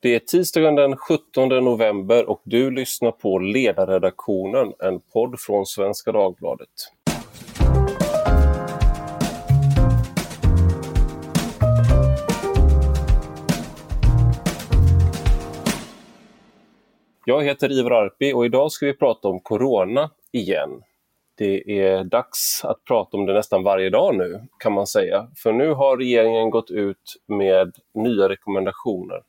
Det är tisdagen den 17 november och du lyssnar på Ledarredaktionen, en podd från Svenska Dagbladet. Jag heter Ivar Arpi och idag ska vi prata om Corona igen. Det är dags att prata om det nästan varje dag nu kan man säga. För nu har regeringen gått ut med nya rekommendationer.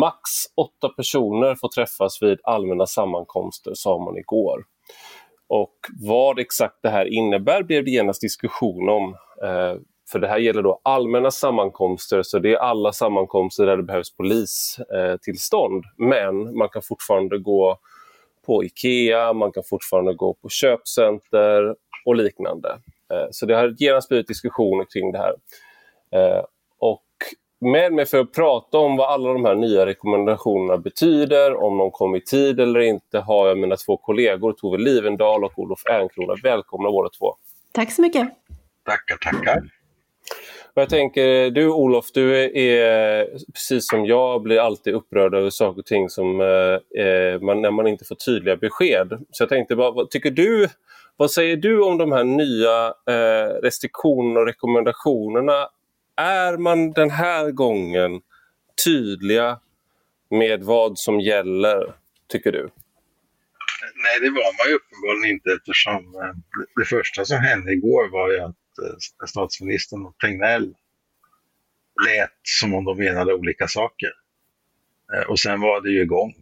Max åtta personer får träffas vid allmänna sammankomster, sa man igår. Och vad exakt det här innebär blev det genast diskussion om. Eh, för det här gäller då allmänna sammankomster, så det är alla sammankomster där det behövs polistillstånd. Men man kan fortfarande gå på IKEA, man kan fortfarande gå på köpcenter och liknande. Eh, så det har genast blivit diskussioner kring det här. Eh, och med mig för att prata om vad alla de här nya rekommendationerna betyder, om de kom i tid eller inte, har jag mina två kollegor Tove Livendal och Olof Ernkrona. Välkomna båda två. Tack så mycket. Tackar, tackar. Och jag tänker, du Olof, du är precis som jag blir alltid upprörd över saker och ting som, eh, eh, man, när man inte får tydliga besked. Så jag tänkte, vad, vad, tycker du, vad säger du om de här nya eh, restriktionerna och rekommendationerna? Är man den här gången tydliga med vad som gäller, tycker du? Nej, det var man ju uppenbarligen inte eftersom eh, det första som hände igår var ju att Eh, statsministern och Tegnell lät som om de menade olika saker. Eh, och sen var det ju igång.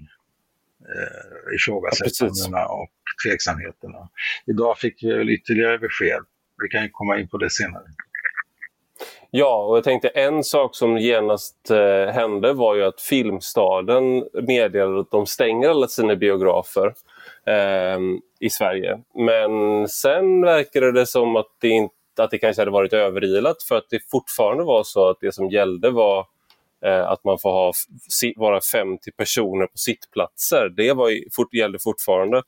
Eh, ifrågasättandena ja, och tveksamheterna. Idag fick vi väl ytterligare besked. Vi kan ju komma in på det senare. Ja, och jag tänkte en sak som genast eh, hände var ju att Filmstaden meddelade att de stänger alla sina biografer eh, i Sverige. Men sen verkade det som att det inte att det kanske hade varit överilat för att det fortfarande var så att det som gällde var eh, att man får ha, vara 50 personer på sittplatser. Det var, fort, gällde fortfarande.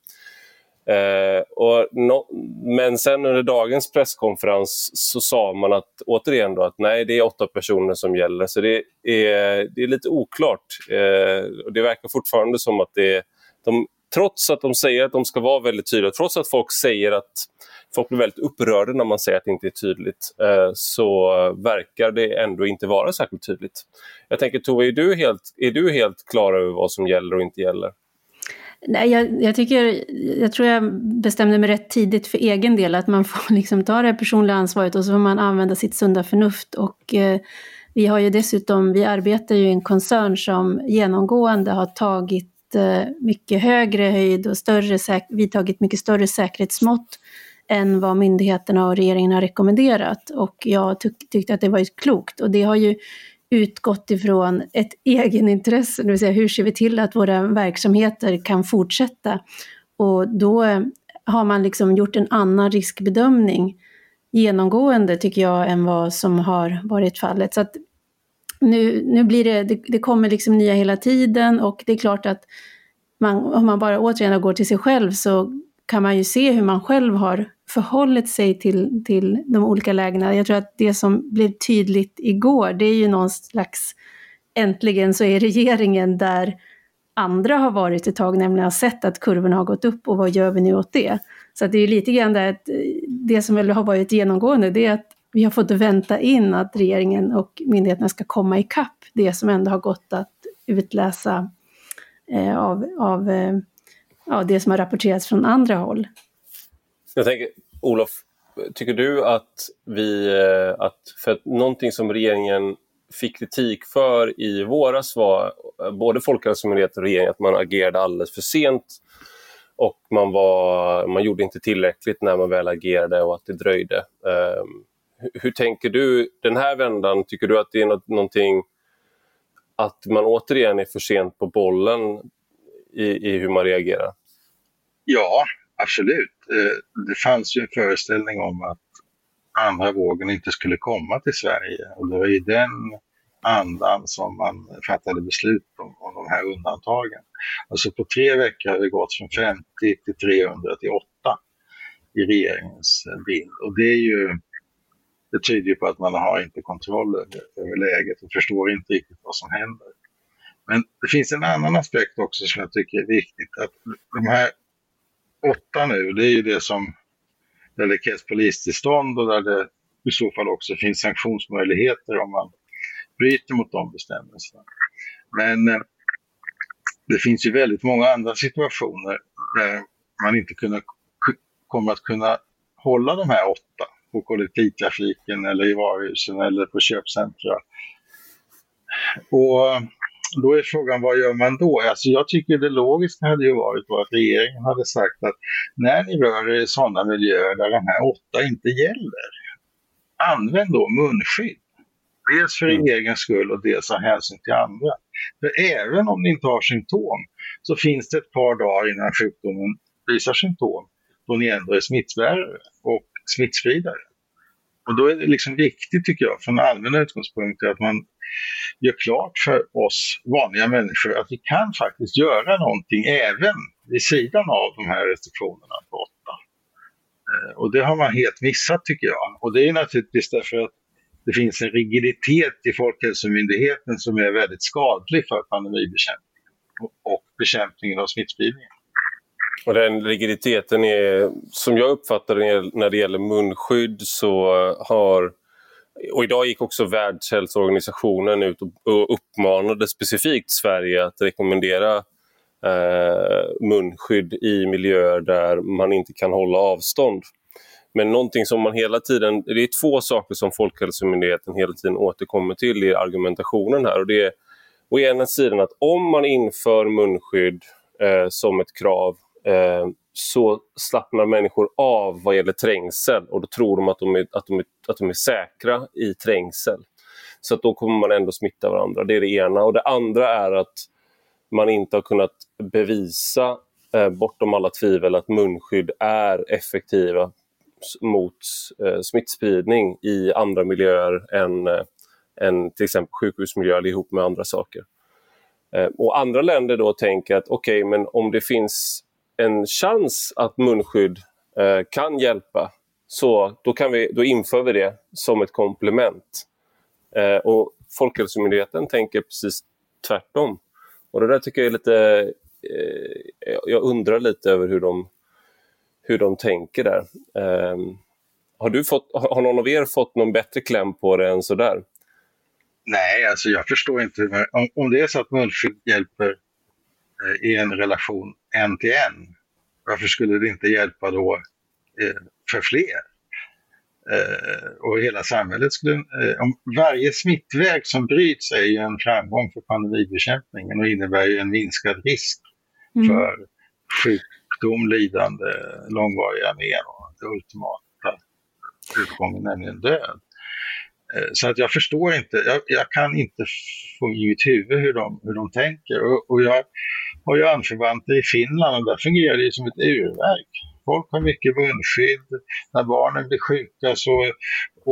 Eh, och no, men sen under dagens presskonferens så sa man att återigen då att nej, det är åtta personer som gäller. Så det är, det är lite oklart. Eh, och det verkar fortfarande som att det, de, trots att de säger att de ska vara väldigt tydliga, trots att folk säger att folk blir väldigt upprörda när man säger att det inte är tydligt, eh, så verkar det ändå inte vara särskilt tydligt. Jag tänker Tove, är du helt, är du helt klar över vad som gäller och inte gäller? Nej, jag, jag, tycker, jag tror jag bestämde mig rätt tidigt för egen del att man får liksom ta det personliga ansvaret och så får man använda sitt sunda förnuft. Och, eh, vi har ju dessutom, vi arbetar ju i en koncern som genomgående har tagit eh, mycket högre höjd och större, vidtagit mycket större säkerhetsmått än vad myndigheterna och regeringen har rekommenderat. Och jag tyck tyckte att det var klokt. Och det har ju utgått ifrån ett egenintresse, det vill säga hur ser vi till att våra verksamheter kan fortsätta? Och då har man liksom gjort en annan riskbedömning genomgående tycker jag än vad som har varit fallet. Så att nu, nu blir det, det, det kommer liksom nya hela tiden och det är klart att man, om man bara återigen går till sig själv så kan man ju se hur man själv har förhållit sig till, till de olika lägena. Jag tror att det som blev tydligt igår, det är ju någon slags, äntligen så är regeringen där andra har varit ett tag, nämligen har sett att kurvorna har gått upp och vad gör vi nu åt det? Så det är ju lite grann det att eh, det som väl har varit genomgående, det är att vi har fått vänta in att regeringen och myndigheterna ska komma ikapp det som ändå har gått att utläsa eh, av, av eh, ja, det som har rapporterats från andra håll. Jag tänker, Olof, tycker du att vi, eh, att för att någonting som regeringen fick kritik för i våras var eh, både Folkhälsomyndigheten och regeringen att man agerade alldeles för sent och man, var, man gjorde inte tillräckligt när man väl agerade och att det dröjde. Ehm, um, hur, hur, tänker du den här vändan? Tycker du att det är något, någonting att man återigen är för sent på bollen i, i hur man reagerar? Ja, absolut. Eh, det fanns ju en föreställning om att andra vågen inte skulle komma till Sverige och det var i den andan som man fattade beslut om, om de här undantagen. Alltså på tre veckor har det gått från 50 till 300 till 8 i regeringens eh, bild. Och det är ju det tyder ju på att man har inte kontroll över läget och förstår inte riktigt vad som händer. Men det finns en annan aspekt också som jag tycker är viktigt. Att de här åtta nu, det är ju det som där det krävs polistillstånd och där det i så fall också finns sanktionsmöjligheter om man bryter mot de bestämmelserna. Men eh, det finns ju väldigt många andra situationer där man inte kunna, kommer att kunna hålla de här åtta på kollektivtrafiken eller i varuhusen eller på köpcentra. Och eh, då är frågan, vad gör man då? Alltså jag tycker det logiska hade ju varit att regeringen hade sagt att när ni rör er i sådana miljöer där de här åtta inte gäller, använd då munskydd. Dels för mm. egen skull och dels av hänsyn till andra. För även om ni inte har symptom så finns det ett par dagar innan sjukdomen visar symptom då ni ändå är smittbärare och smittspridare. Och då är det liksom viktigt tycker jag från allmänna utgångspunkter att man gör klart för oss vanliga människor att vi kan faktiskt göra någonting även vid sidan av de här restriktionerna på åtta. Eh, och det har man helt missat tycker jag. Och det är naturligtvis därför att det finns en rigiditet i Folkhälsomyndigheten som är väldigt skadlig för pandemibekämpningen och bekämpningen av smittspridningen. Och den rigiditeten är, som jag uppfattar det när det gäller munskydd så har och idag gick också Världshälsoorganisationen ut och uppmanade specifikt Sverige att rekommendera eh, munskydd i miljöer där man inte kan hålla avstånd. Men någonting som man hela tiden, det är två saker som Folkhälsomyndigheten hela tiden återkommer till i argumentationen här. Och det är å ena sidan att om man inför munskydd eh, som ett krav eh, så slappnar människor av vad gäller trängsel och då tror de att de är, att de är, att de är säkra i trängsel. Så att då kommer man ändå smitta varandra. Det är det ena. Och det andra är att man inte har kunnat bevisa eh, bortom alla tvivel att munskydd är effektiva mot eh, smittspridning i andra miljöer än, eh, än till exempel sjukhusmiljö eller ihop med andra saker. Eh, och andra länder då tänker att okej, okay, men om det finns en chans att munskydd eh, kan hjälpa så då, kan vi, då inför vi det som ett komplement. Eh, och Folkhälsomyndigheten tänker precis tvärtom. Och det där tycker jag är lite... Eh, jag undrar lite över hur de, hur de tänker där. Ehm, har, du fått, har någon av er fått någon bättre kläm på det än sådär? Nej, alltså jag förstår inte. Om, om det är så att munskydd hjälper i en relation en till en. Varför skulle det inte hjälpa då eh, för fler? Eh, och hela samhället skulle... Om varje smittväg som bryts är ju en framgång för pandemibekämpningen och innebär ju en minskad risk mm. för sjukdom, lidande, långvariga men och det ultimata utgången, nämligen död. Så att jag förstår inte, jag, jag, kan inte få i mitt huvud hur de, hur de tänker. Och, och jag har ju anförvanter i Finland och där fungerar det som ett urverk. Folk har mycket munskydd. När barnen blir sjuka så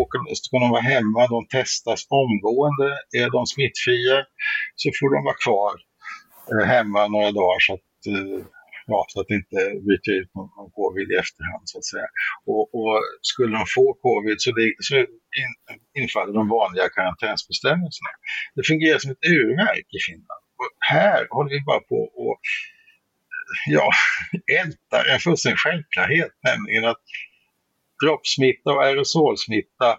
åker, ska de vara hemma, de testas omgående. Är de smittfria så får de vara kvar eh, hemma några dagar så att, eh, ja, så att det inte bryter ut någon, någon covid i efterhand. Så att säga. Och, och skulle de få covid så, det, så in, infaller de vanliga karantänsbestämmelserna. Det fungerar som ett urverk i Finland. Här håller vi bara på och ja, ältar en fullständig självklarhet, nämligen att droppsmitta och aerosolsmitta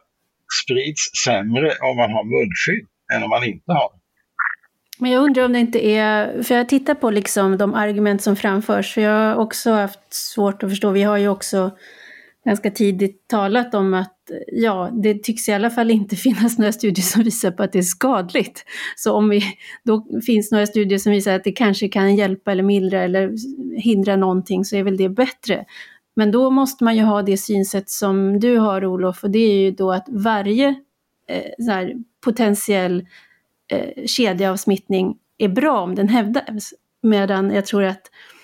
sprids sämre om man har munskydd än om man inte har. Men jag undrar om det inte är, för jag tittar på liksom de argument som framförs, för jag har också haft svårt att förstå, vi har ju också ganska tidigt talat om att ja, det tycks i alla fall inte finnas några studier som visar på att det är skadligt. Så om vi, då finns några studier som visar att det kanske kan hjälpa eller mildra eller hindra någonting så är väl det bättre. Men då måste man ju ha det synsätt som du har Olof och det är ju då att varje eh, här, potentiell eh, kedja av smittning är bra om den hävdas. Medan jag tror att Eh,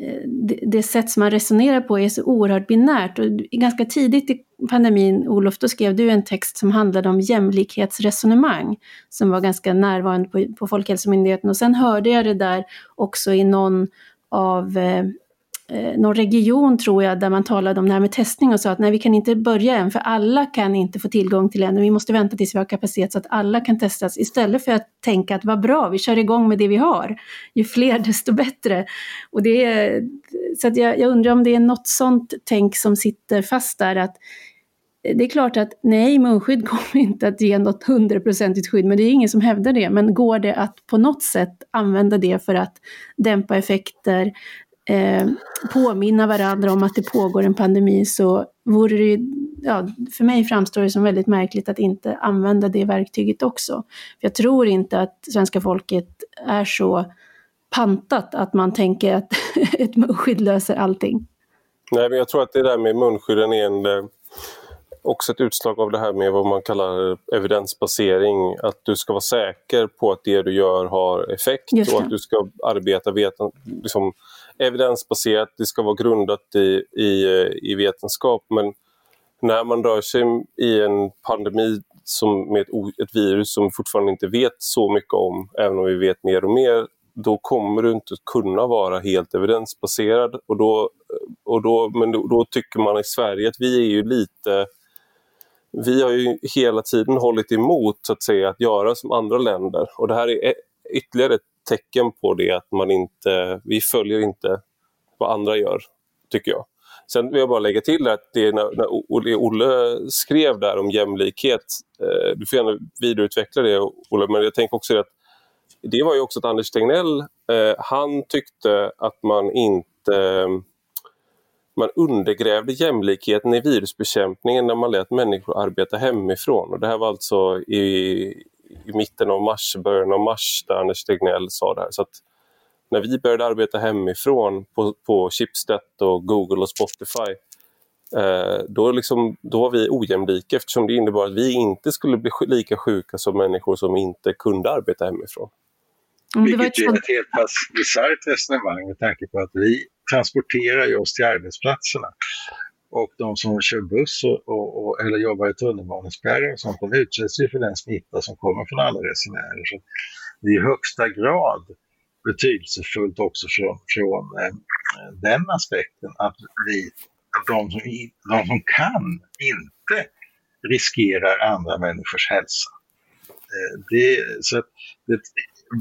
Eh, det, det sätt som man resonerar på är så oerhört binärt. Och ganska tidigt i pandemin, Olof, då skrev du en text som handlade om jämlikhetsresonemang, som var ganska närvarande på, på Folkhälsomyndigheten. Och sen hörde jag det där också i någon av eh, eh, någon region tror jag där man talade om det här med testning och sa att nej vi kan inte börja än för alla kan inte få tillgång till en vi måste vänta tills vi har kapacitet så att alla kan testas istället för att tänka att vad bra, vi kör igång med det vi har. Ju fler desto bättre. Och det är, så att jag, jag undrar om det är något sånt tänk som sitter fast där att eh, det är klart att nej, munskydd kommer inte att ge något hundraprocentigt skydd, men det är ingen som hävdar det. Men går det att på något sätt använda det för att dämpa effekter, eh, påminna varandra om att det pågår en pandemi så vore det ja, för mig framstår det som väldigt märkligt att inte använda det verktyget också. För jag tror inte att svenska folket är så pantat att man tänker att ett munskydd löser allting. Nej, men jag tror att det där med munskydden är en, eh, också ett utslag av det här med vad man kallar evidensbasering. Att du ska vara säker på att det du gör har effekt och att du ska arbeta veten, liksom, evidensbaserat, det ska vara grundat i, i, eh, i vetenskap. Men när man rör sig i en pandemi som med ett, ett virus som vi fortfarande inte vet så mycket om, även om vi vet mer och mer, då kommer du inte kunna vara helt evidensbaserad. Och då, eh, och då, men då, då, tycker man i Sverige att vi är ju lite... Vi har ju hela tiden hållit emot så att säga att göra som andra länder och det här är e, ytterligare ett tecken på det att man inte, vi följer inte vad andra gör, tycker jag. Sen vill jag bara lägga till att det när, när Olle skrev där om jämlikhet, eh, du får gärna vidareutveckla det Olle, men jag tänker också att det var ju också att Anders Tegnell, eh, han tyckte att man inte man undergrävde jämlikheten i virusbekämpningen när man lät människor arbeta hemifrån. Och det här var alltså i, i mitten av mars, början av mars, där Anders Tegnell sa det här. Så att när vi började arbeta hemifrån på, på Chipstead och Google och Spotify, eh, då, liksom, då var vi ojämlika eftersom det innebar att vi inte skulle bli lika sjuka som människor som inte kunde arbeta hemifrån. Mm, Vilket är ett helt bisarrt resonemang med tanke på att vi transporterar oss till arbetsplatserna. Och de som kör buss och, och, och eller jobbar i tunnelbanespärrar och sånt, de utsätts ju för den smitta som kommer från alla resenärer. Så det är i högsta grad betydelsefullt också från, från eh, den aspekten att vi, att de, som, de som kan inte riskerar andra människors hälsa. Eh, det, så det är ett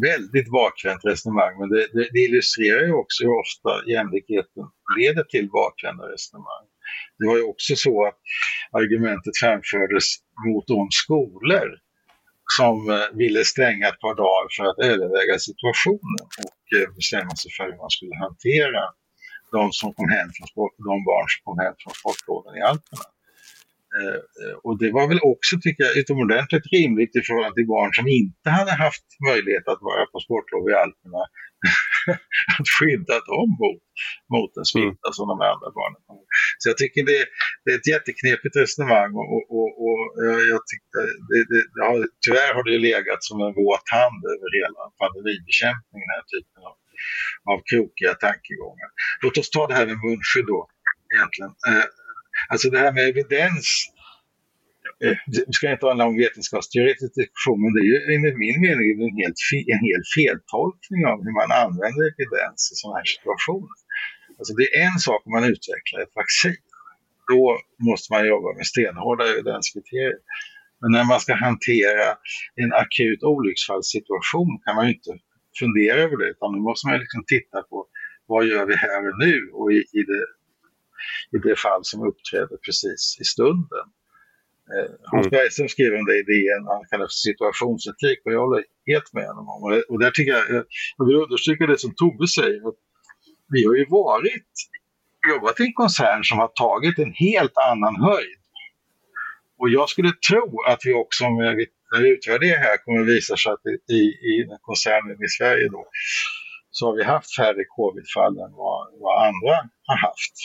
väldigt bakvänt resonemang, men det, det, det illustrerar ju också hur ofta jämlikheten leder till bakvända resonemang. Det var ju också så att argumentet framfördes mot de skolor som eh, ville stänga ett par dagar för att överväga situationen och eh, bestämma sig för hur man skulle hantera de, som kom hem från sport, de barn som kom hem från sportloven i Alperna. Eh, och det var väl också, tycker jag, utomordentligt rimligt i förhållande till barn som inte hade haft möjlighet att vara på sportlov i Alperna, att skydda dem mot, mot en smitta mm. som de andra barnen har. Så jag tycker det, det, är ett jätteknepigt resonemang och, och, och, och jag tyckte, det, det har, tyvärr har det legat som en våt hand över hela pandemibekämpningen, den här typen av, av krokiga tankegångar. Låt oss ta det här med munskydd då, egentligen. Eh, Alltså det här med evidens, eh, det ska inte handla om vetenskapsteoretisk diskussion, men det är ju enligt min mening en helt, en helt feltolkning av hur man använder evidens i sådana här situationer. Alltså det är en sak om man utvecklar ett vaccin. Då måste man jobba med stenhårda evidenskriterier. Men när man ska hantera en akut olycksfallssituation kan man ju inte fundera över det, utan då måste man liksom titta på vad gör vi här och nu och i, i det i det fall som uppträder precis i stunden. Eh, Hans mm. Bergström skrev om det i DN, han kallar det situationsetik och jag håller helt med honom om det. Och där tycker jag, jag vill understryka det som Tobbe säger, att vi har ju varit, jobbat i en koncern som har tagit en helt annan höjd. Och jag skulle tro att vi också, när vi utvärderar här, kommer att visa sig att i, i koncernen i Sverige då, så har vi haft färre covid-fall än vad, vad andra har haft.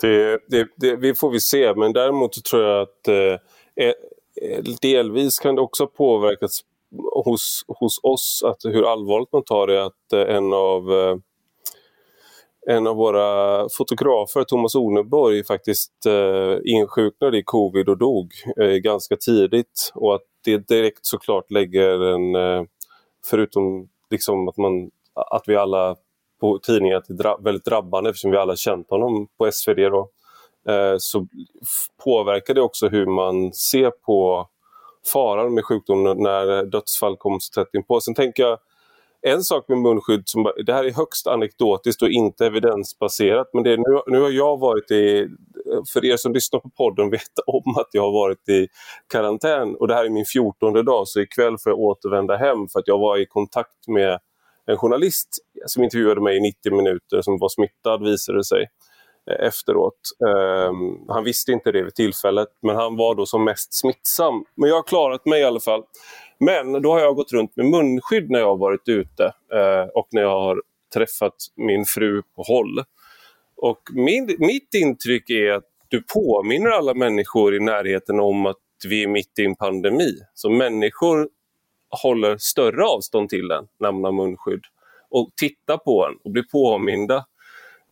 Det, det, det, vi får vi se, men däremot tror jag att eh, eh, delvis kan det också påverkas hos, hos oss, att hur allvarligt man tar det, att eh, en av eh, en av våra fotografer, Thomas Oneborg, faktiskt eh, insjuknade i covid och dog eh, ganska tidigt. Och att det direkt såklart lägger en, eh, förutom liksom att, man, att vi alla på tidningen att det är väldigt drabbande eftersom vi alla känt honom på SvD. Då, eh, så påverkar det också hur man ser på faran med sjukdomen när dödsfall kommer så tätt inpå. Sen tänker jag en sak med munskydd, som, det här är högst anekdotiskt och inte evidensbaserat, men det är, nu, nu har jag varit i, för er som lyssnar på podden vet om att jag har varit i karantän och det här är min 14 dag, så ikväll får jag återvända hem för att jag var i kontakt med en journalist som intervjuade mig i 90 minuter som var smittad visade det sig eh, efteråt. Um, han visste inte det vid tillfället, men han var då som mest smittsam. Men jag har klarat mig i alla fall. Men då har jag gått runt med munskydd när jag har varit ute eh, och när jag har träffat min fru på håll. Och min, mitt intryck är att du påminner alla människor i närheten om att vi är mitt i en pandemi. Så människor håller större avstånd till en när man har munskydd och tittar på en och blir påminda.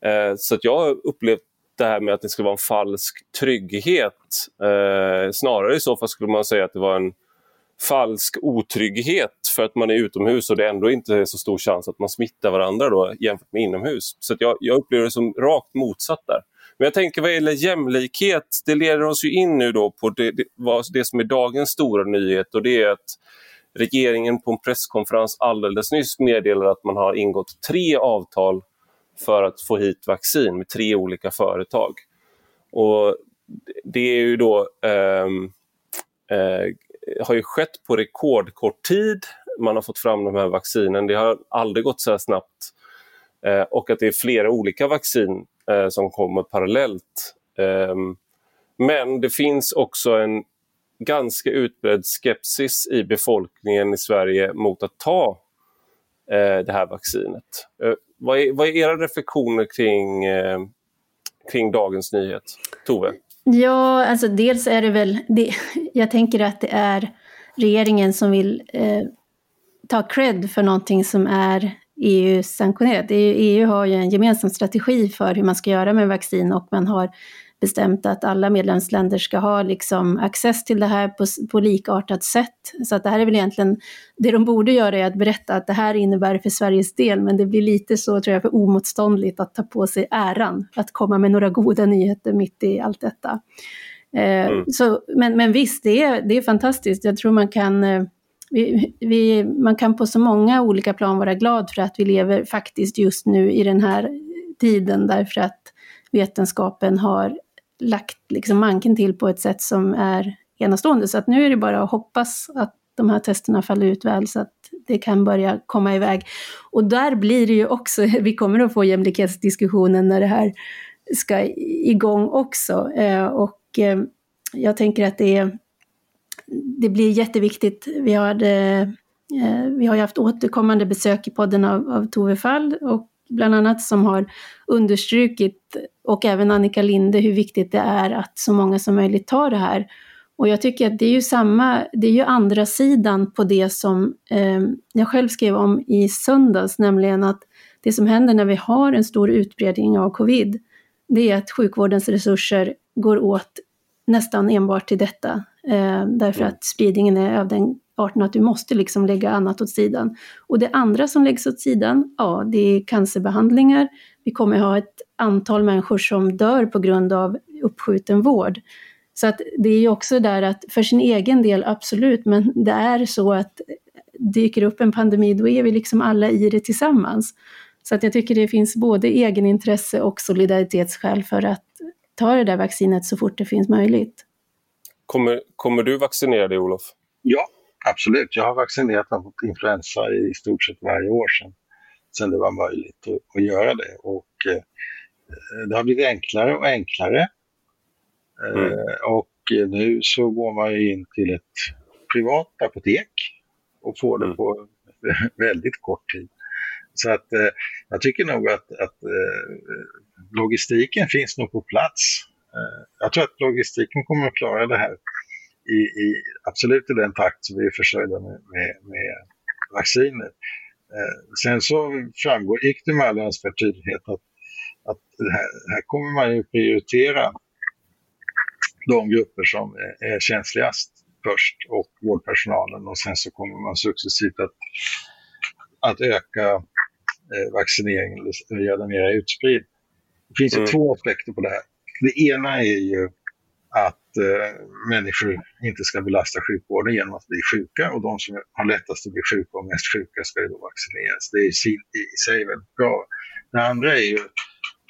Eh, så att jag har upplevt det här med att det ska vara en falsk trygghet. Eh, snarare i så fall skulle man säga att det var en falsk otrygghet för att man är utomhus och det ändå inte är så stor chans att man smittar varandra då, jämfört med inomhus. Så jag, jag upplever det som rakt motsatt där. Men jag tänker vad gäller jämlikhet, det leder oss ju in nu då på det, det, det som är dagens stora nyhet och det är att regeringen på en presskonferens alldeles nyss meddelade att man har ingått tre avtal för att få hit vaccin med tre olika företag. Och det är ju då eh, eh, har ju skett på rekordkort tid. Man har fått fram de här vaccinen. Det har aldrig gått så här snabbt. Eh, och att det är flera olika vaccin eh, som kommer parallellt. Eh, men det finns också en ganska utbredd skepsis i befolkningen i Sverige mot att ta eh, det här vaccinet. Eh, vad, är, vad är era reflektioner kring, eh, kring dagens nyhet? Tove? Ja, alltså dels är det väl, det, jag tänker att det är regeringen som vill eh, ta cred för någonting som är EU-sanktionerat. EU har ju en gemensam strategi för hur man ska göra med vaccin och man har bestämt att alla medlemsländer ska ha liksom access till det här på, på likartat sätt. Så att det här är väl egentligen, det de borde göra är att berätta att det här innebär för Sveriges del, men det blir lite så tror jag för omotståndligt att ta på sig äran, att komma med några goda nyheter mitt i allt detta. Eh, mm. så, men, men visst, det är, det är fantastiskt. Jag tror man kan eh, vi, vi, man kan på så många olika plan vara glad för att vi lever faktiskt just nu i den här tiden därför att vetenskapen har lagt liksom manken till på ett sätt som är enastående. Så att nu är det bara att hoppas att de här testerna faller ut väl så att det kan börja komma iväg. Och där blir det ju också, vi kommer att få jämlikhetsdiskussionen när det här ska igång också. Eh, och eh, jag tänker att det, det blir jätteviktigt. Vi har, eh, vi har ju haft återkommande besök i podden av, av Tove Fall och bland annat som har understrukit, och även Annika Linde, hur viktigt det är att så många som möjligt tar det här. Och jag tycker att det är ju samma, det är ju andra sidan på det som eh, jag själv skrev om i söndags, nämligen att det som händer när vi har en stor utbredning av covid, det är att sjukvårdens resurser går åt nästan enbart till detta, eh, därför att spridningen är av den arten att du måste liksom lägga annat åt sidan. Och det andra som läggs åt sidan, ja, det är cancerbehandlingar. Vi kommer ha ett antal människor som dör på grund av uppskjuten vård. Så att det är ju också där att för sin egen del, absolut, men det är så att dyker upp en pandemi, då är vi liksom alla i det tillsammans. Så att jag tycker det finns både egenintresse och solidaritetsskäl för att ta det där vaccinet så fort det finns möjligt. Kommer, kommer du vaccinera dig, Olof? Ja, absolut. Jag har vaccinerat mig mot influensa i stort sett varje år sedan, sedan det var möjligt att, att göra det. Och eh, det har blivit enklare och enklare. Eh, mm. och nu så går man in till ett privat apotek och får det mm. på väldigt kort tid. Så att eh, jag tycker nog att, att eh, logistiken finns nog på plats. Eh, jag tror att logistiken kommer att klara det här i, i absolut i den takt som vi är försörjda med, med, med vacciner. Eh, sen så framgår icke med all önskvärd tydlighet att, att här, här, kommer man ju prioritera de grupper som är, är känsligast först och vårdpersonalen och sen så kommer man successivt att, att öka eh, vaccineringen eller göra den mer utspridd. Det finns mm. två aspekter på det här. Det ena är ju att eh, människor inte ska belasta sjukvården genom att bli sjuka och de som har lättast att bli sjuka och mest sjuka ska då vaccineras. Det är i, i, i sig väldigt bra. Det andra är ju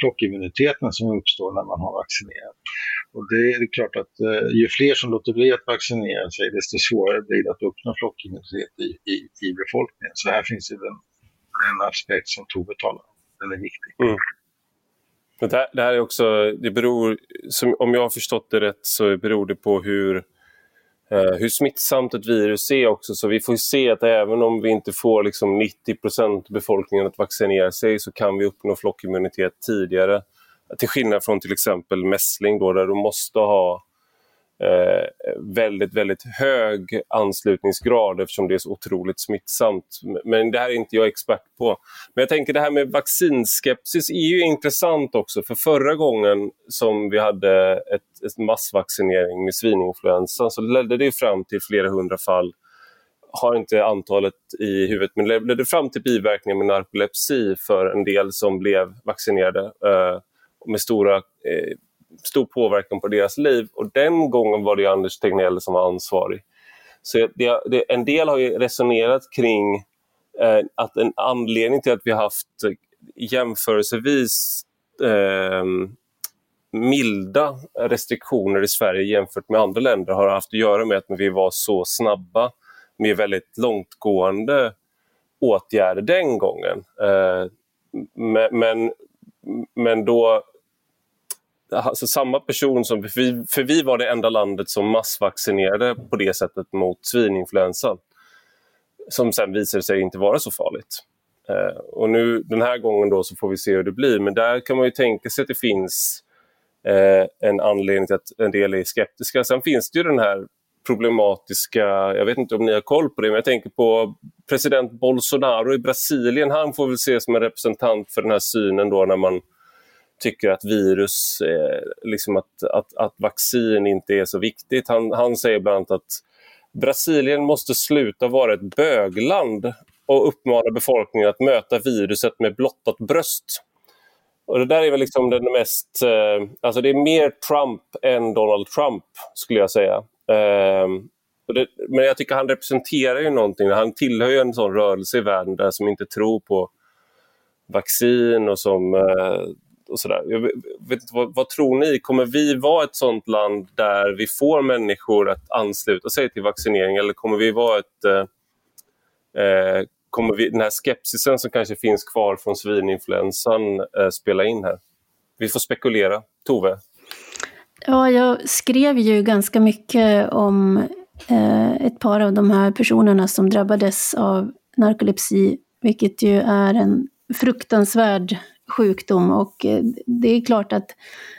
flockimmuniteten som uppstår när man har vaccinerat. Och det är klart att eh, ju fler som låter bli att vaccinera sig, desto svårare blir det att uppnå flockimmunitet i, i, i befolkningen. Så här finns ju den, den aspekt som Tove talar om. Den är viktig. Mm. Det här, det här, är också, det beror, som, om jag har förstått det rätt så beror det på hur, eh, hur smittsamt ett virus är också. Så vi får se att även om vi inte får liksom 90% befolkningen att vaccinera sig så kan vi uppnå flockimmunitet tidigare. Till skillnad från till exempel mässling då, där du måste ha eh, väldigt, väldigt hög anslutningsgrad eftersom det är så otroligt smittsamt. Men det här är inte jag expert på. Men jag tänker det här med vaccinskepsis är ju intressant också. För förra gången som vi hade ett, ett massvaccinering med svininfluensan så ledde det fram till flera hundra fall har inte antalet i huvudet, men ledde fram till biverkningar med narkolepsi för en del som blev vaccinerade eh, med stora eh, stor påverkan på deras liv. Och den gången var det Anders Tegnell som var ansvarig. Så det, det, en del har ju resonerat kring eh, att en anledning till att vi har haft eh, jämförelsevis eh, milda restriktioner i Sverige jämfört med andra länder har haft att göra med att vi var så snabba med väldigt långtgående åtgärder den gången. Eh, men, men då alltså samma person som, för vi, för vi var det enda landet som massvaccinerade på det sättet mot svininfluensan. Som sen visade sig inte vara så farligt. Eh, och nu den här gången då så får vi se hur det blir. Men där kan man ju tänka sig att det finns eh, en anledning till att en del är skeptiska. Sen finns det ju den här problematiska, jag vet inte om ni har koll på det, men jag tänker på president Bolsonaro i Brasilien. Han får väl ses som en representant för den här synen då när man tycker att virus, eh, liksom att, att, att vaccin inte är så viktigt. Han, han säger bland annat att Brasilien måste sluta vara ett bögland och uppmana befolkningen att möta viruset med blottat bröst. Och det där är väl liksom den mest... Eh, alltså det är mer Trump än Donald Trump, skulle jag säga. Eh, det, men jag tycker han representerar ju någonting. Han tillhör ju en sån rörelse i världen där som inte tror på vaccin och som eh, och sådär. Jag vet vad, vad, tror ni? Kommer vi vara ett sånt land där vi får människor att ansluta sig till vaccinering eller kommer vi vara ett... Eh, eh, kommer vi, den här skepsisen som kanske finns kvar från svininfluensan eh, spela in här? Vi får spekulera. Tove? Ja, jag skrev ju ganska mycket om eh, ett par av de här personerna som drabbades av narkolepsi, vilket ju är en fruktansvärd sjukdom och eh, det är klart att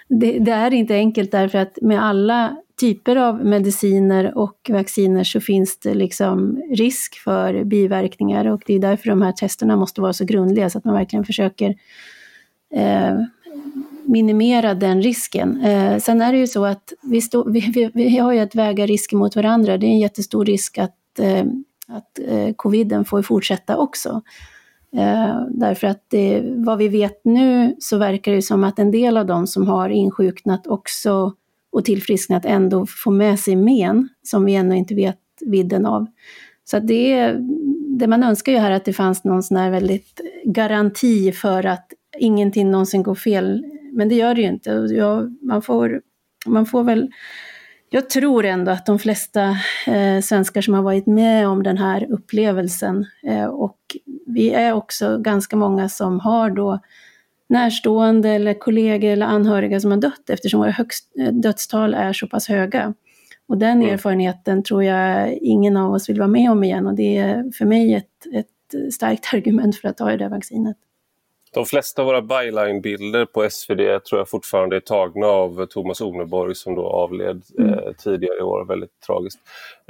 det, det, är inte enkelt därför att med alla typer av mediciner och vacciner så finns det liksom risk för biverkningar och det är därför de här testerna måste vara så grundliga så att man verkligen försöker eh, minimera den risken. Eh, sen är det ju så att vi, stå, vi, vi, vi, har ju att väga risker mot varandra. Det är en jättestor risk att, eh, att eh, coviden får fortsätta också. Eh, därför att det, vad vi vet nu så verkar det som att en del av de som har insjuknat också och tillfrisknat ändå får med sig men som vi ännu inte vet vidden av. Så det, det man önskar ju här att det fanns någon sån här väldigt garanti för att ingenting någonsin går fel, men det gör det ju inte. Ja, man, får, man får väl jag tror ändå att de flesta eh, svenskar som har varit med om den här upplevelsen eh, och vi är också ganska många som har då närstående eller kollegor eller anhöriga som har dött eftersom våra högst, eh, dödstal är så pass höga. Och den mm. erfarenheten tror jag ingen av oss vill vara med om igen och det är för mig ett, ett starkt argument för att ta det där vaccinet. De flesta av våra byline-bilder på SvD tror jag fortfarande är tagna av Thomas Oneborg som då avled mm. eh, tidigare i år. Väldigt tragiskt.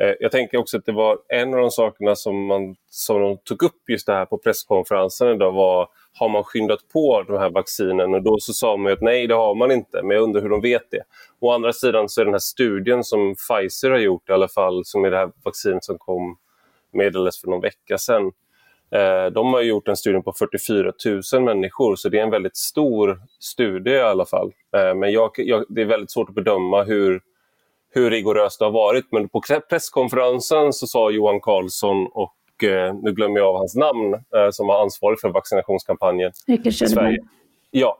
Eh, jag tänker också att det var en av de sakerna som, man, som de tog upp just det här på presskonferensen idag var har man skyndat på de här vaccinen? Och då så sa man att nej, det har man inte, men jag undrar hur de vet det. Å andra sidan så är den här studien som Pfizer har gjort i alla fall, som är det här vaccinet som kom meddelades för någon vecka sedan, Eh, de har gjort en studie på 44 000 människor, så det är en väldigt stor studie i alla fall. Eh, men jag, jag, det är väldigt svårt att bedöma hur, hur rigoröst det har varit. Men på presskonferensen så sa Johan Carlsson och eh, nu glömmer jag av hans namn, som var ansvarig för vaccinationskampanjen i Sverige. Ja,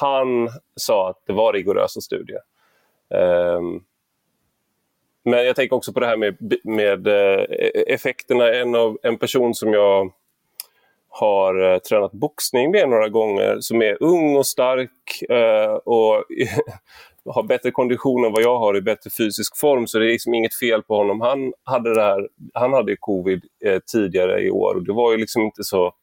han sa att det var rigorösa studier. Ehm, men jag tänker också på det här med, med eh, effekterna. En, av, en person som jag har eh, tränat boxning med några gånger, som är ung och stark eh, och har bättre kondition än vad jag har, i bättre fysisk form, så det är liksom inget fel på honom. Han hade, det här, han hade covid tidigare i år och det var ju liksom inte så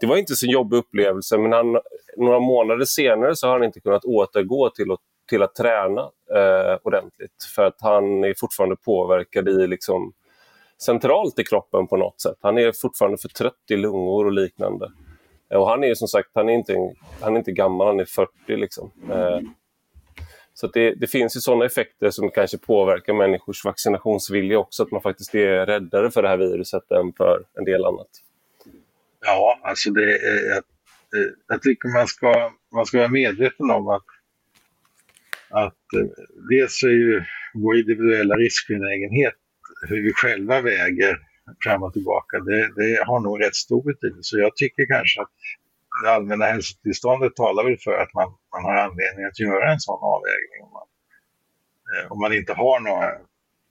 det var inte så jobbig upplevelse, men han, några månader senare så har han inte kunnat återgå till att till att träna eh, ordentligt. För att han är fortfarande påverkad i liksom, centralt i kroppen på något sätt. Han är fortfarande för trött i lungor och liknande. Och han är som sagt, han är inte, han är inte gammal, han är 40 liksom. Eh, så det, det, finns ju sådana effekter som kanske påverkar människors vaccinationsvilja också, att man faktiskt är räddare för det här viruset än för en del annat. Ja, alltså det är, eh, jag, eh, jag tycker man ska, man ska vara medveten om att att eh, dels är ju vår individuella riskbenägenhet, hur vi själva väger fram och tillbaka, det, det har nog rätt stor betydelse. Så jag tycker kanske att det allmänna hälsotillståndet talar väl för att man, man har anledning att göra en sån avvägning. Om man, eh, om man inte har några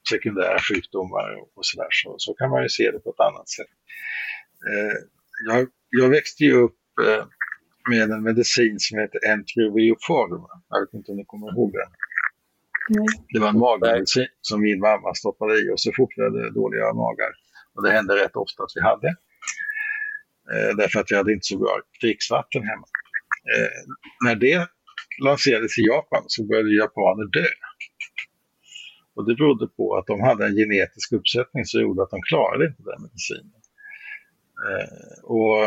sekundära sjukdomar och sådär så, så kan man ju se det på ett annat sätt. Eh, jag, jag växte ju upp med en medicin som heter Entrovioform. Jag vet inte om ni kommer ihåg den. Det var en magmedicin som min mamma stoppade i och så fort vi hade dåliga magar. Och det hände rätt ofta att vi hade. Eh, därför att vi hade inte så bra dricksvatten hemma. Eh, när det lanserades i Japan så började japaner dö. Och det berodde på att de hade en genetisk uppsättning som gjorde att de klarade inte den medicinen. Eh, och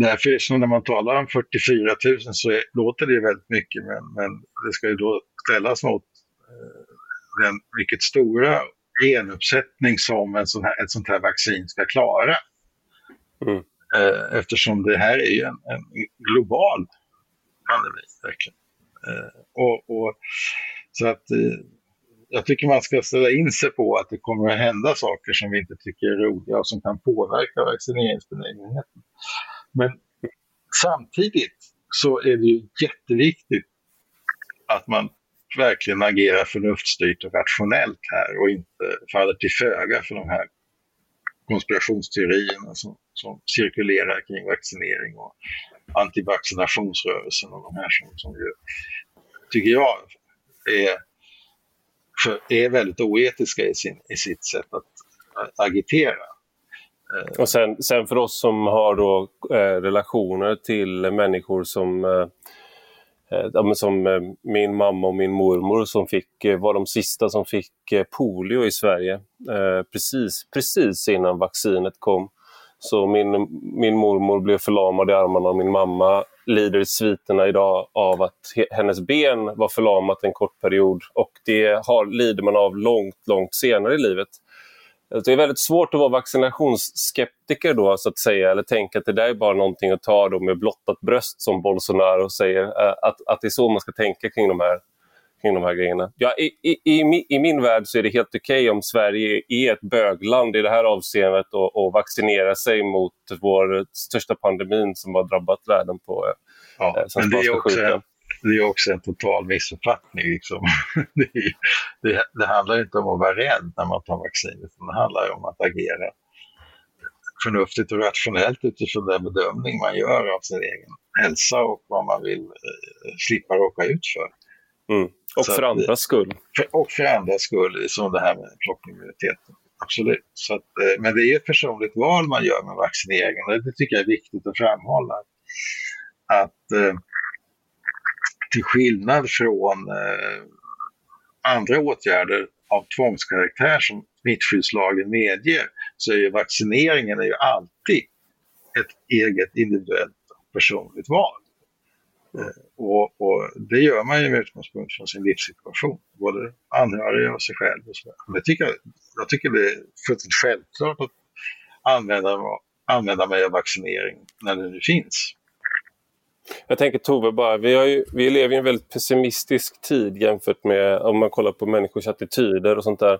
Därför så när man talar om 44 000 så är, låter det väldigt mycket men, men det ska ju då ställas mot eh, den mycket stora genuppsättning som en sån här, ett sånt här vaccin ska klara. Mm. Eh, eftersom det här är ju en, en global pandemi. Eh, och, och, så att eh, jag tycker man ska ställa in sig på att det kommer att hända saker som vi inte tycker är roliga och som kan påverka vaccineringsbenägenheten. Men samtidigt så är det ju jätteviktigt att man verkligen agerar förnuftsstyrt och rationellt här och inte faller till föga för de här konspirationsteorierna som, som cirkulerar kring vaccinering och antivaccinationsrörelsen och de här som, som ju, tycker jag är, för, är väldigt oetiska i, sin, i sitt sätt att agitera. Eh, och sen, sen för oss som har då, eh, relationer till människor som eh, eh som eh, min mamma och min mormor som fick, eh, var de sista som fick eh, polio i Sverige eh, precis, precis innan vaccinet kom. Så min, min mormor blev förlamad i armarna och min mamma lider i sviterna idag av att hennes ben var förlamat en kort period och det har, lider man av långt, långt senare i livet. Det är väldigt svårt att vara vaccinationsskeptiker då, så att säga, eller tänka att det där är bara någonting att ta då med blottat bröst som Bolsonaro säger. Eh, att, att det är så man ska tänka kring de här, kring de här grejerna. Ja, i, i, i, I min värld så är det helt okej okay om Sverige är ett bögland i det här avseendet och, och vaccinerar sig mot vår största pandemin som har drabbat världen på eh, ja, men det är också, det är också en total missuppfattning. Liksom. Det, det, det, handlar inte om att vara rädd när man tar vaccinet, det handlar om att agera förnuftigt och rationellt utifrån den bedömning man gör av sin egen hälsa och vad man vill eh, slippa råka ut för. Mm. Och Så för att, andras skull. För, och för andras skull, som det här med flockimmuniteten. Absolut. Så att, eh, men det är ett personligt val man gör med vaccineringen och det tycker jag är viktigt att framhålla. Att eh, till skillnad från eh, andra åtgärder av tvångskaraktär som smittskyddslagen medger så är ju vaccineringen är ju alltid ett eget individuellt personligt val. Eh, och, och, det gör man ju med utgångspunkt från sin livssituation, både anhöriga och sig själv. Och så det tycker jag, jag tycker det är fullständigt självklart att använda, använda mig av vaccinering när det nu finns. Jag tänker Tove, bara, vi, har ju, vi lever i en väldigt pessimistisk tid jämfört med om man kollar på människors attityder och sånt där.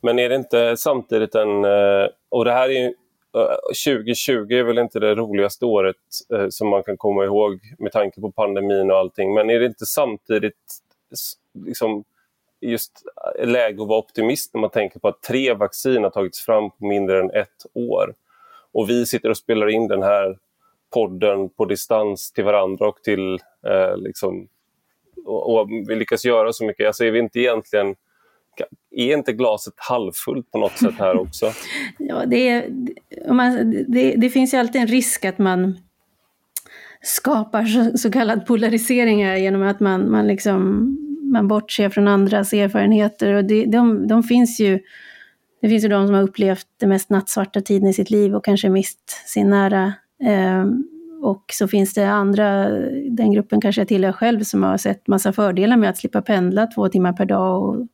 Men är det inte samtidigt en... Eh, och det här är 2020 eh, är väl inte det roligaste året eh, som man kan komma ihåg med tanke på pandemin och allting. Men är det inte samtidigt liksom, just läge att vara optimist när man tänker på att tre vaccin har tagits fram på mindre än ett år. Och vi sitter och spelar in den här podden på distans till varandra och till eh, liksom, och, och, vi lyckas göra så mycket. Alltså är vi inte egentligen är inte glaset halvfullt på något sätt här också? ja, det, är, man, det, det, finns ju alltid en risk att man skapar så, så kallad polarisering här genom att man, man, liksom, man bortser från andras erfarenheter. Och det, de, de finns ju, det finns ju de som har upplevt den mest nattsvarta tiden i sitt liv och kanske mist sin nära och så finns det andra, den gruppen kanske jag tillhör själv, som har sett massa fördelar med att slippa pendla två timmar per dag och,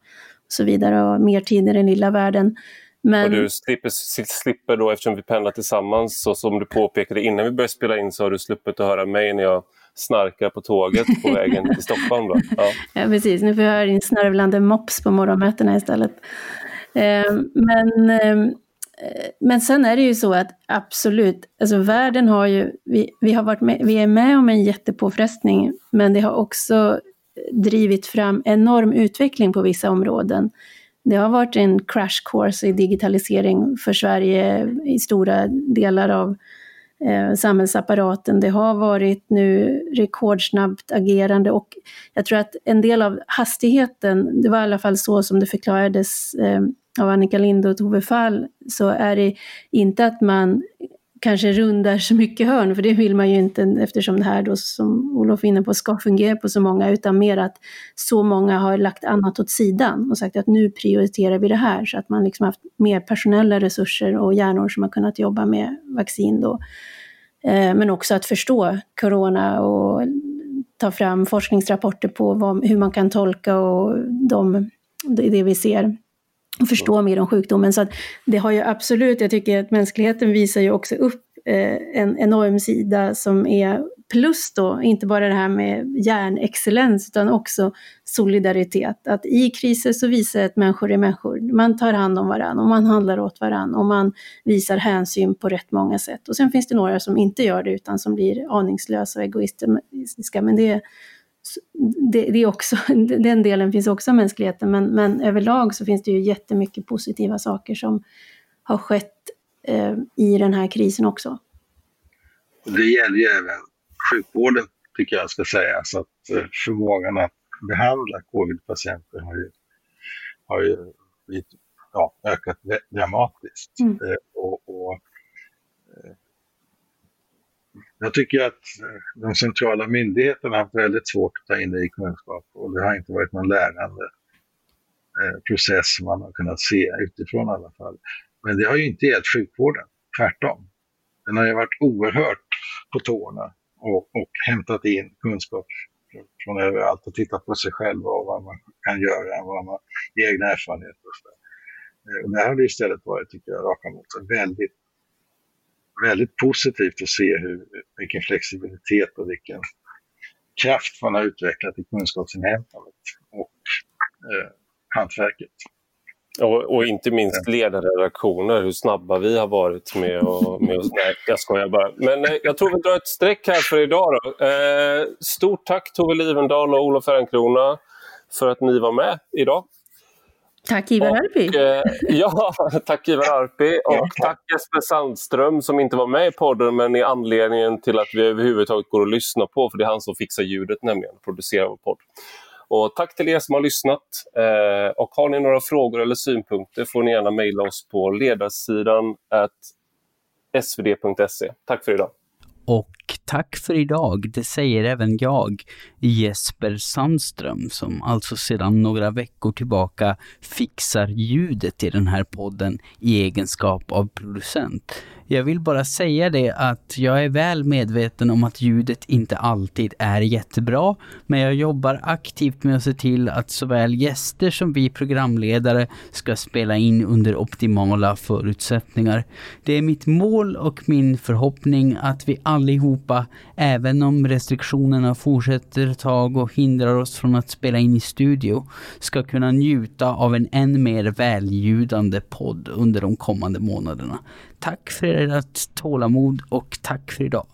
så vidare och mer tid i den lilla världen. Men... Och du slipper, slipper då, eftersom vi pendlar tillsammans, så som du påpekade innan vi började spela in, så har du sluppit att höra mig när jag snarkar på tåget på vägen till Stockholm. Då. Ja. ja, precis. Nu får jag höra din snörvlande mops på morgonmötena istället. Ehm, men ehm, Eh, Eh, men sen är det ju så att absolut, alltså världen har ju, vi, vi, har varit med, vi är med om en jättepåfrestning, men det har också drivit fram enorm utveckling på vissa områden. Det har varit en crash course i digitalisering för Sverige i stora delar av eh, samhällsapparaten. Det har varit nu rekordsnabbt agerande och jag tror att en del av hastigheten, det var i alla fall så som det förklarades eh, av Annika Lind och Tove Fall så är det inte att man kanske rundar så mycket hörn, för det vill man ju inte eftersom det här då som Olof är inne på ska fungera på så många, utan mer att så många har lagt annat åt sidan och sagt att nu prioriterar vi det här, så att man liksom haft mer personella resurser och hjärnor som har kunnat jobba med vaccin då. Eh, men också att förstå corona och ta fram forskningsrapporter på vad, hur man kan tolka och de, det vi ser och förstå mer om sjukdomen. Så det har ju absolut, jag tycker att mänskligheten visar ju också upp Eh, en enorm sida som är plus då, inte bara det här med hjärnexcellens utan också solidaritet. Att i kriser så visar det att människor är människor. Man tar hand om varandra och man handlar åt varandra och man visar hänsyn på rätt många sätt. Och sen finns det några som inte gör det utan som blir aningslösa och egoistiska. Men det det, det, är också, den delen finns också i mänskligheten, men, men överlag så finns det ju jättemycket positiva saker som har skett eh, i den här krisen också. Det gäller ju även sjukvården, tycker jag ska säga, så att eh, förmågan att behandla covid-patienter har ju, har ju blivit, ja, ökat dramatiskt. Mm. Eh, och, och jag tycker att de centrala myndigheterna har haft väldigt svårt att ta in det i kunskap och det har inte varit någon lärande process som man har kunnat se utifrån i alla fall. Men det har ju inte gällt sjukvården, tvärtom. Den har ju varit oerhört på tårna och, och hämtat in kunskap från överallt och tittat på sig själv och vad man kan göra, vad man, egna erfarenheter och så där. Eh, och där har det istället varit, tycker jag, raka motsatsen, väldigt väldigt positivt att se hur, vilken flexibilitet och vilken kraft man har utvecklat i kunskapsinhämtandet och eh, hantverket. Och, och, inte minst ledarredaktioner, hur snabba vi har varit med att... Med nej, jag skojar bara. Men eh, jag tror vi drar ett streck här för idag. Då. Eh, stort tack Tove Livendal och Olof Ehrenkrona för att ni var med idag. Tack Ivar Arpi. Eh, ja, tack Ivar Arpi och tack Jesper Sandström som inte var med i podden men är anledningen till att vi överhuvudtaget går att lyssna på för det är han som fixar ljudet nämligen, producerar vår podd. Och tack till er som har lyssnat. Eh, och har ni några frågor eller synpunkter får ni gärna mejla oss på ledarsidan svd.se. Tack för idag. Och tack för idag, det säger även jag, Jesper Sandström, som alltså sedan några veckor tillbaka fixar ljudet i den här podden i egenskap av producent. Jag vill bara säga det att jag är väl medveten om att ljudet inte alltid är jättebra, men jag jobbar aktivt med att se till att såväl gäster som vi programledare ska spela in under optimala förutsättningar. Det är mitt mål och min förhoppning att vi allihop Europa även om restriktionerna fortsätter ett tag och hindrar oss från att spela in i studio, ska kunna njuta av en än mer väljudande podd under de kommande månaderna. Tack för ert tålamod och tack för idag.